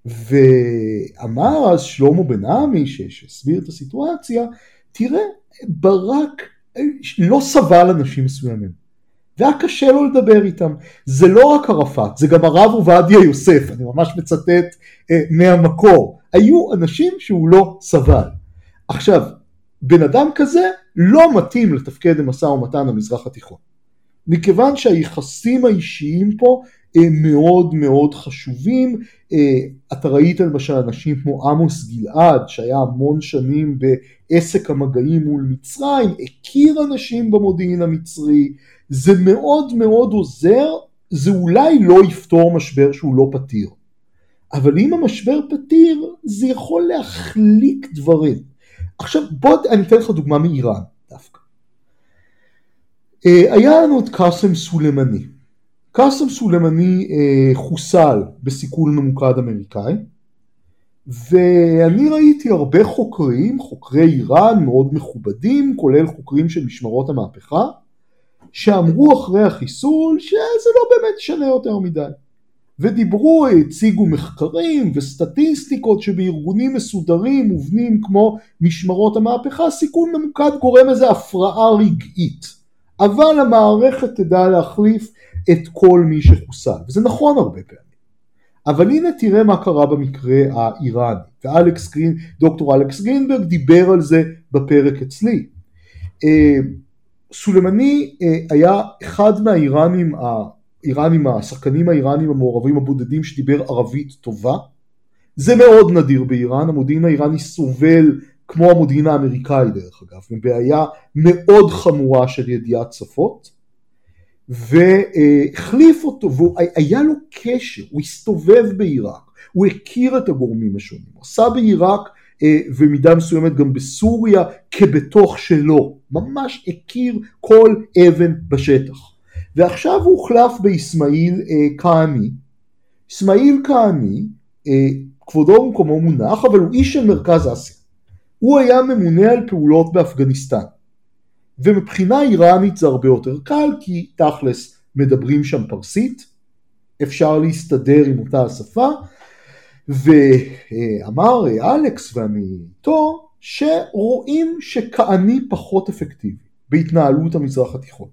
B: ואמר אז שלמה בן עמי, שהסביר את הסיטואציה, תראה, ברק לא סבל אנשים מסוימים. והיה קשה לו לדבר איתם. זה לא רק ערפאת, זה גם הרב עובדיה יוסף, אני ממש מצטט אה, מהמקור. היו אנשים שהוא לא סבל. עכשיו, בן אדם כזה לא מתאים לתפקד במשא ומתן המזרח התיכון. מכיוון שהיחסים האישיים פה מאוד מאוד חשובים. אה, אתה ראית למשל אנשים כמו עמוס גלעד שהיה המון שנים בעסק המגעים מול מצרים, הכיר אנשים במודיעין המצרי, זה מאוד מאוד עוזר, זה אולי לא יפתור משבר שהוא לא פתיר. אבל אם המשבר פתיר, זה יכול להחליק דברים. עכשיו בוא אני אתן לך דוגמה מאיראן דווקא. אה, היה לנו את קאסם סולימני. קאסם סולימני אה, חוסל בסיכול ממוקד אמריקאי ואני ראיתי הרבה חוקרים, חוקרי איראן מאוד מכובדים, כולל חוקרים של משמרות המהפכה, שאמרו אחרי החיסול שזה לא באמת ישנה יותר מדי. ודיברו, הציגו מחקרים וסטטיסטיקות שבארגונים מסודרים מובנים כמו משמרות המהפכה, סיכון ממוקד גורם איזה הפרעה רגעית. אבל המערכת תדע להחליף את כל מי שחוסל, וזה נכון הרבה פעמים. אבל הנה תראה מה קרה במקרה האיראני, ואלכס גרין, דוקטור אלכס גרינברג דיבר על זה בפרק אצלי. אה, סולימני אה, היה אחד מהאיראנים, האיראנים, השחקנים האיראנים המעורבים הבודדים שדיבר ערבית טובה. זה מאוד נדיר באיראן, המודיעין האיראני סובל כמו המודיעין האמריקאי דרך אגב, מבעיה מאוד חמורה של ידיעת שפות. והחליף אותו, והיה לו קשר, הוא הסתובב בעיראק, הוא הכיר את הגורמים השונים, עשה בעיראק אה, ומידה מסוימת גם בסוריה כבתוך שלו, ממש הכיר כל אבן בשטח. ועכשיו הוא הוחלף באסמאעיל אה, כהני. אסמאעיל כהני, אה, כבודו במקומו מונח, אבל הוא איש של מרכז אסיה. הוא היה ממונה על פעולות באפגניסטן. ומבחינה איראנית זה הרבה יותר קל, כי תכלס מדברים שם פרסית, אפשר להסתדר עם אותה השפה, ואמר אלכס ואני איתו שרואים שכעני פחות אפקטיבי בהתנהלות המזרח התיכון.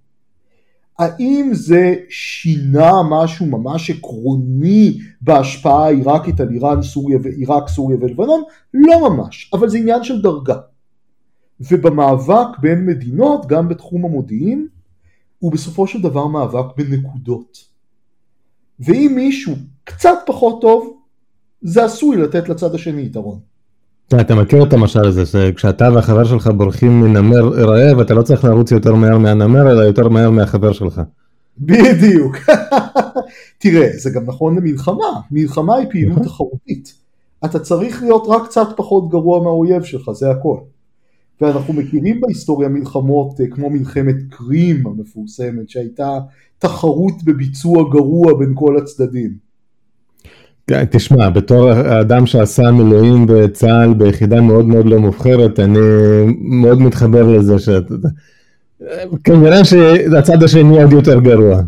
B: האם זה שינה משהו ממש עקרוני בהשפעה העיראקית על איראן, סוריה ועיראק, סוריה ולבנון? לא ממש, אבל זה עניין של דרגה. ובמאבק בין מדינות, גם בתחום המודיעין, הוא בסופו של דבר מאבק בנקודות. ואם מישהו קצת פחות טוב, זה עשוי לתת לצד השני יתרון.
A: אתה מכיר את המשל הזה, שכשאתה והחבר שלך בורחים מנמר רעב, אתה לא צריך לרוץ יותר מהר מהנמר, אלא יותר מהר מהחבר שלך.
B: בדיוק. תראה, זה גם נכון למלחמה, מלחמה היא פעילות. תחרותית. אתה צריך להיות רק קצת פחות גרוע מהאויב שלך, זה הכל. ואנחנו מכירים בהיסטוריה מלחמות אה, כמו מלחמת קרים המפורסמת, שהייתה תחרות בביצוע גרוע בין כל הצדדים.
A: כן, תשמע, בתור אדם שעשה מילואים בצה"ל ביחידה מאוד מאוד לא מובחרת, אני מאוד מתחבר לזה שאתה... כנראה שהצד השני עוד יותר גרוע.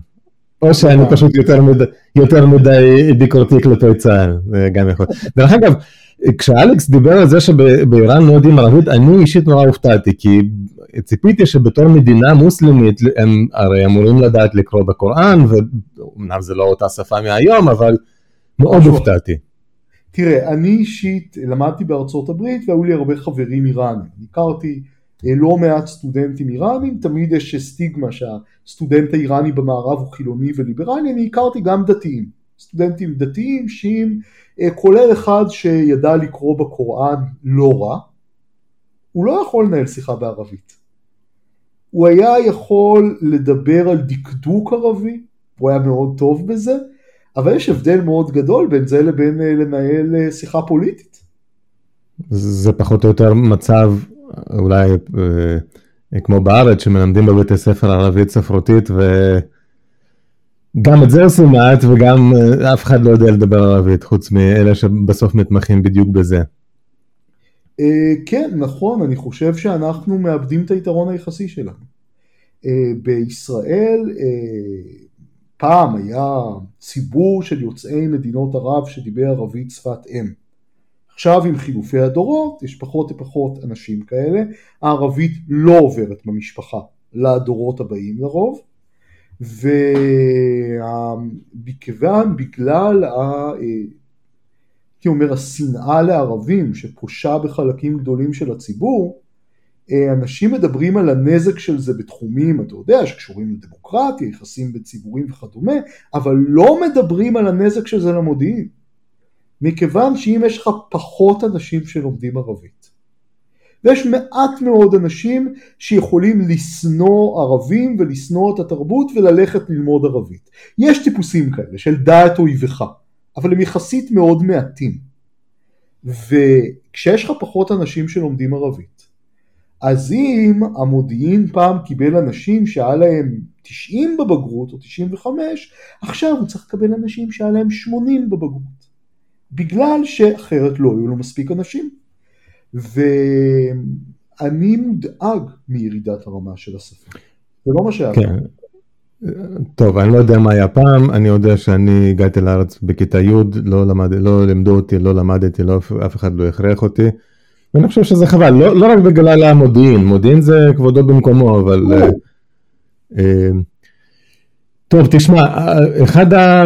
A: או שאני פשוט יותר מדי, יותר מדי ביקורתי כלפי צה"ל, זה גם יכול. דרך אגב, כשאלכס דיבר על זה שבאיראן לא יודעים ערבית, אני אישית נורא הופתעתי, כי ציפיתי שבתור מדינה מוסלמית הם הרי אמורים לדעת לקרוא בקוראן, ואומנם זה לא אותה שפה מהיום, אבל מאוד הופתעתי.
B: תראה, אני אישית למדתי בארצות הברית והיו לי הרבה חברים איראנים. הכרתי אה, לא מעט סטודנטים איראנים, תמיד יש סטיגמה שהסטודנט האיראני במערב הוא חילוני וליברלי, אני הכרתי גם דתיים. סטודנטים דתיים, שיעים, אה, כולל אחד שידע לקרוא בקוראן לא רע, הוא לא יכול לנהל שיחה בערבית. הוא היה יכול לדבר על דקדוק ערבי, הוא היה מאוד טוב בזה, אבל יש הבדל מאוד גדול בין זה לבין אה, לנהל אה, שיחה פוליטית.
A: זה פחות או יותר מצב אולי אה, כמו בארץ שמלמדים בבתי ספר ערבית ספרותית וגם את זה עושים מעט וגם אף אחד לא יודע לדבר ערבית חוץ מאלה שבסוף מתמחים בדיוק בזה.
B: כן נכון אני חושב שאנחנו מאבדים את היתרון היחסי שלנו. בישראל פעם היה ציבור של יוצאי מדינות ערב שדיבר ערבית שפת אם. עכשיו עם חילופי הדורות יש פחות ופחות אנשים כאלה, הערבית לא עוברת במשפחה לדורות הבאים לרוב, ומכיוון בגלל ה... הייתי אומר השנאה לערבים שפושה בחלקים גדולים של הציבור, אנשים מדברים על הנזק של זה בתחומים, אתה יודע, שקשורים לדמוקרטיה, יחסים בין ציבורים וכדומה, אבל לא מדברים על הנזק של זה למודיעין. מכיוון שאם יש לך פחות אנשים שלומדים ערבית, ויש מעט מאוד אנשים שיכולים לשנוא ערבים ולשנוא את התרבות וללכת ללמוד ערבית. יש טיפוסים כאלה של דעת אויבך, אבל הם יחסית מאוד מעטים. וכשיש לך פחות אנשים שלומדים ערבית, אז אם המודיעין פעם קיבל אנשים שהיה להם 90 בבגרות או 95, עכשיו הוא צריך לקבל אנשים שהיה להם 80 בבגרות. בגלל שאחרת לא היו לו מספיק אנשים. ואני מודאג מירידת הרמה של השפה. זה לא מה שהיה.
A: כן. טוב, אני לא יודע מה היה פעם, אני יודע שאני הגעתי לארץ בכיתה י', לא, למד, לא לימדו אותי, לא למדתי, לא, אף אחד לא הכריח אותי. ואני חושב שזה חבל, לא, לא רק בגלל המודיעין, מודיעין זה כבודו במקומו, אבל... אה, אה, טוב, תשמע, אחד ה...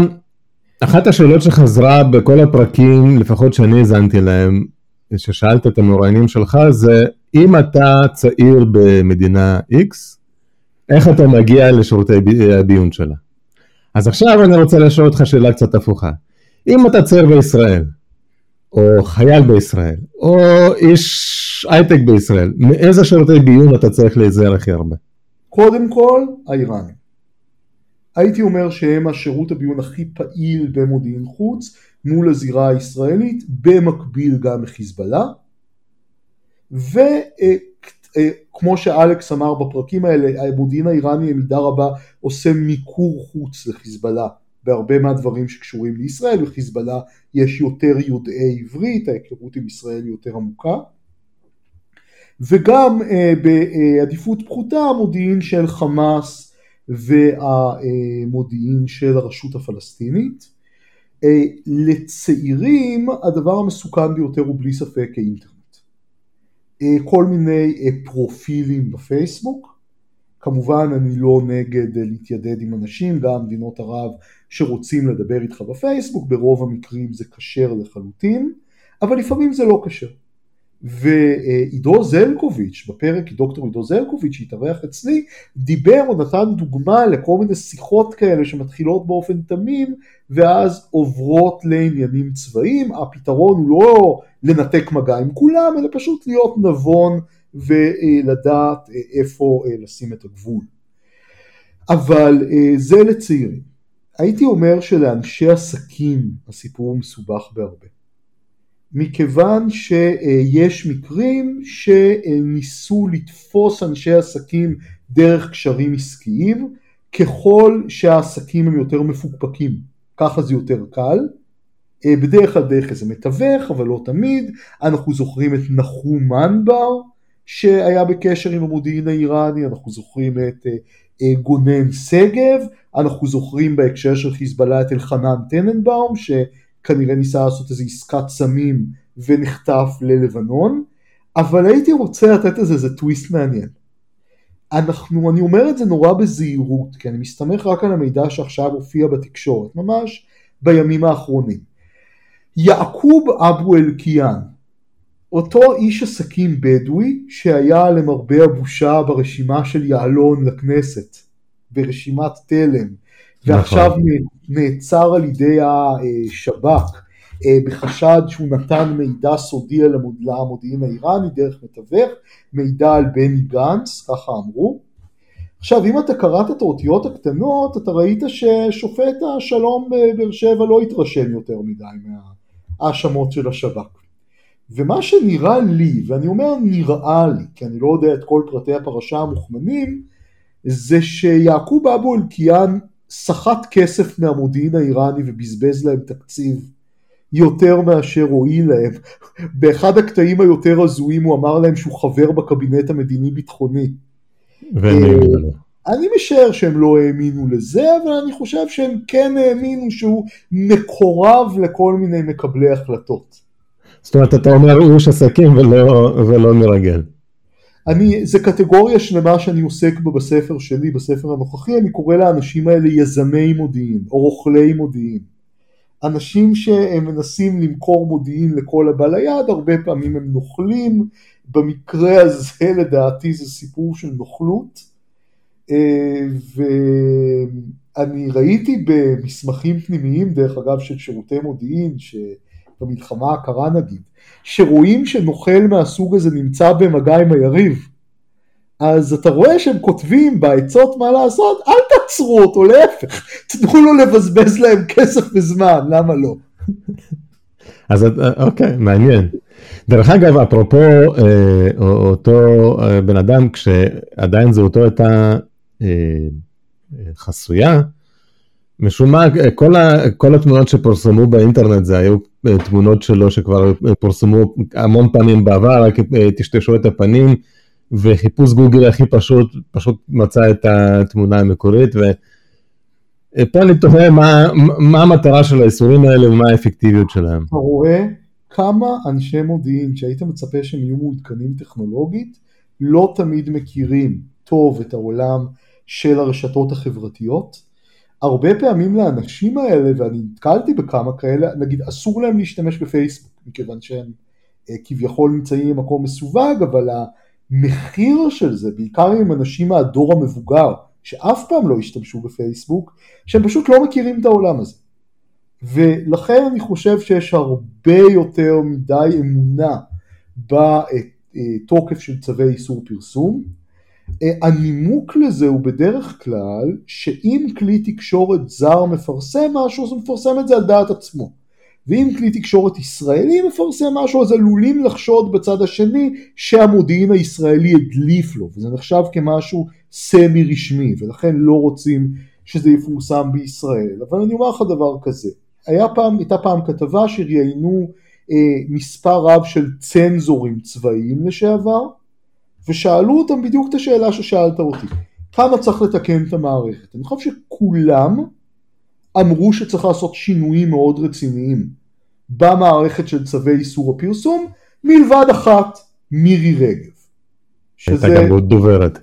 A: אחת השאלות שחזרה בכל הפרקים, לפחות שאני האזנתי להם, ששאלת את המרואיינים שלך, זה אם אתה צעיר במדינה X, איך אתה מגיע לשירותי הביון שלה? אז עכשיו אני רוצה לשאול אותך שאלה קצת הפוכה. אם אתה צעיר בישראל, או חייל בישראל, או איש הייטק בישראל, מאיזה שירותי ביון אתה צריך להיזהר הכי הרבה?
B: קודם כל, האיראנים. הייתי אומר שהם השירות הביון הכי פעיל במודיעין חוץ מול הזירה הישראלית, במקביל גם לחיזבאללה. וכמו שאלכס אמר בפרקים האלה, המודיעין האיראני במידה רבה עושה מיקור חוץ לחיזבאללה בהרבה מהדברים שקשורים לישראל, לחיזבאללה יש יותר יודעי עברית, ההיכרות עם ישראל יותר עמוקה. וגם אה, בעדיפות פחותה המודיעין של חמאס והמודיעין של הרשות הפלסטינית. אה, לצעירים הדבר המסוכן ביותר הוא בלי ספק האינטרנט. אה, כל מיני אה, פרופילים בפייסבוק, כמובן אני לא נגד להתיידד עם אנשים, גם מדינות ערב שרוצים לדבר איתך בפייסבוק, ברוב המקרים זה כשר לחלוטין, אבל לפעמים זה לא כשר. ועידו זלקוביץ', בפרק דוקטור עידו זלקוביץ' שהתארח אצלי, דיבר או נתן דוגמה לכל מיני שיחות כאלה שמתחילות באופן תמים ואז עוברות לעניינים צבאיים, הפתרון הוא לא לנתק מגע עם כולם, אלא פשוט להיות נבון ולדעת איפה לשים את הגבול. אבל זה לצעירים. הייתי אומר שלאנשי עסקים הסיפור מסובך בהרבה. מכיוון שיש מקרים שניסו לתפוס אנשי עסקים דרך קשרים עסקיים, ככל שהעסקים הם יותר מפוקפקים, ככה זה יותר קל. בדרך כלל דרך איזה מתווך, אבל לא תמיד. אנחנו זוכרים את נחום מנבר, שהיה בקשר עם המודיעין האיראני, אנחנו זוכרים את גונן שגב, אנחנו זוכרים בהקשר של חיזבאללה את אלחנן טננבאום, ש... כנראה ניסה לעשות איזו עסקת סמים ונחטף ללבנון, אבל הייתי רוצה לתת לזה איזה טוויסט מעניין. אנחנו, אני אומר את זה נורא בזהירות, כי אני מסתמך רק על המידע שעכשיו הופיע בתקשורת, ממש בימים האחרונים. יעקוב אבו אלקיעאן, אותו איש עסקים בדואי שהיה למרבה הבושה ברשימה של יעלון לכנסת, ברשימת תלם, ועכשיו נכון. נעצר על ידי השב"כ אה, בחשד שהוא נתן מידע סודי למודיעין האיראני דרך מתווך, מידע על בני גנץ, ככה אמרו. עכשיו אם אתה קראת את האותיות הקטנות אתה ראית ששופט השלום בבאר שבע לא התרשם יותר מדי מההאשמות של השב"כ. ומה שנראה לי, ואני אומר נראה לי, כי אני לא יודע את כל פרטי הפרשה המוכמנים, זה שיעקוב אבו אלקיעאן סחט כסף מהמודיעין האיראני ובזבז להם תקציב יותר מאשר הועיל להם. באחד הקטעים היותר הזויים הוא אמר להם שהוא חבר בקבינט המדיני ביטחוני.
A: אה,
B: אני משער שהם לא האמינו לזה, אבל אני חושב שהם כן האמינו שהוא מקורב לכל מיני מקבלי החלטות.
A: זאת אומרת, אתה אומר איש עסקים ולא, ולא מרגל.
B: אני, זה קטגוריה שלמה שאני עוסק בה בספר שלי, בספר הנוכחי, אני קורא לאנשים האלה יזמי מודיעין, או רוכלי מודיעין. אנשים שהם מנסים למכור מודיעין לכל הבא ליד, הרבה פעמים הם נוכלים, במקרה הזה לדעתי זה סיפור של נוכלות, אה, ואני ראיתי במסמכים פנימיים, דרך אגב, של שירותי מודיעין, שבמלחמה הקרה נגיד, שרואים שנוכל מהסוג הזה נמצא במגע עם היריב, אז אתה רואה שהם כותבים בעצות מה לעשות, אל תעצרו אותו, להפך, תנו לו לבזבז להם כסף וזמן, למה לא?
A: אז אוקיי, מעניין. דרך אגב, אפרופו אה, אותו אה, בן אדם, כשעדיין זהותו הייתה אה, חסויה, משום מה, כל, ה, כל התמונות שפורסמו באינטרנט זה היו תמונות שלו שכבר פורסמו המון פעמים בעבר, רק טשטשו את הפנים, וחיפוש גוגל הכי פשוט, פשוט מצא את התמונה המקורית, ופה אני תוהה מה, מה המטרה של האיסורים האלה ומה האפקטיביות שלהם.
B: אתה רואה כמה אנשי מודיעין שהיית מצפה שהם יהיו מעודכנים טכנולוגית, לא תמיד מכירים טוב את העולם של הרשתות החברתיות. הרבה פעמים לאנשים האלה, ואני נתקלתי בכמה כאלה, נגיד אסור להם להשתמש בפייסבוק, מכיוון שהם אה, כביכול נמצאים במקום מסווג, אבל המחיר של זה, בעיקר עם אנשים מהדור המבוגר, שאף פעם לא השתמשו בפייסבוק, שהם פשוט לא מכירים את העולם הזה. ולכן אני חושב שיש הרבה יותר מדי אמונה בתוקף של צווי איסור פרסום. הנימוק לזה הוא בדרך כלל שאם כלי תקשורת זר מפרסם משהו אז הוא מפרסם את זה על דעת עצמו. ואם כלי תקשורת ישראלי מפרסם משהו אז עלולים לחשוד בצד השני שהמודיעין הישראלי הדליף לו וזה נחשב כמשהו סמי רשמי ולכן לא רוצים שזה יפורסם בישראל אבל אני אומר לך דבר כזה היה פעם, הייתה פעם כתבה שראיינו אה, מספר רב של צנזורים צבאיים לשעבר ושאלו אותם בדיוק את השאלה ששאלת אותי כמה צריך לתקן את המערכת אני חושב שכולם אמרו שצריך לעשות שינויים מאוד רציניים במערכת של צווי איסור הפרסום, מלבד אחת, מירי רגב.
A: שזה... הייתה גם עוד דוברת.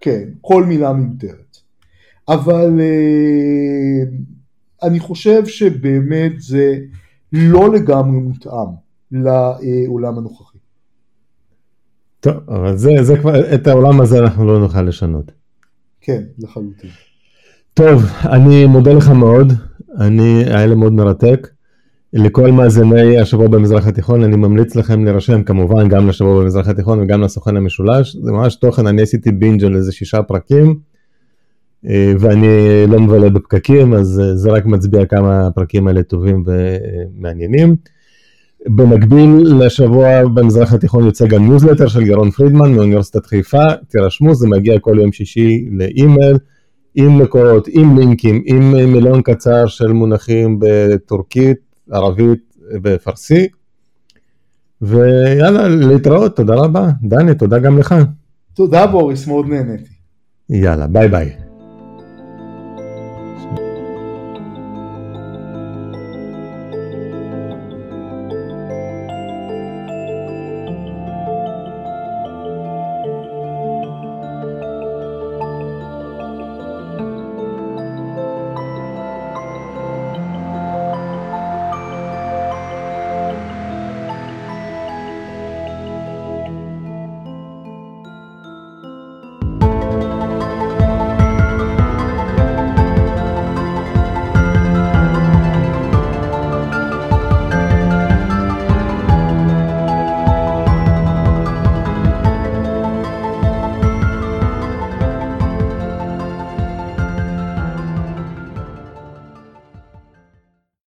B: כן, כל מילה מיותרת. אבל uh, אני חושב שבאמת זה לא לגמרי מותאם לעולם הנוכחי.
A: טוב, אבל זה, זה כבר, את העולם הזה אנחנו לא נוכל לשנות.
B: כן, לחלוטין.
A: טוב, אני מודה לך מאוד, אני, היה לי מאוד מרתק. לכל מאזיני השבוע במזרח התיכון, אני ממליץ לכם להירשם כמובן גם לשבוע במזרח התיכון וגם לסוכן המשולש, זה ממש תוכן, אני עשיתי בינג' על איזה שישה פרקים, אה, ואני לא מבלה בפקקים, אז אה, זה רק מצביע כמה הפרקים האלה טובים ומעניינים. במקביל לשבוע במזרח התיכון יוצא גם ניוזלטר של ברנדון פרידמן מאוניברסיטת חיפה, תירשמו, זה מגיע כל יום שישי לאימייל. עם מקורות, עם לינקים, עם מילון קצר של מונחים בטורקית, ערבית ופרסי. ויאללה, להתראות, תודה רבה. דני, תודה גם לך.
B: תודה בוריס, מאוד נהניתי.
A: יאללה, ביי ביי.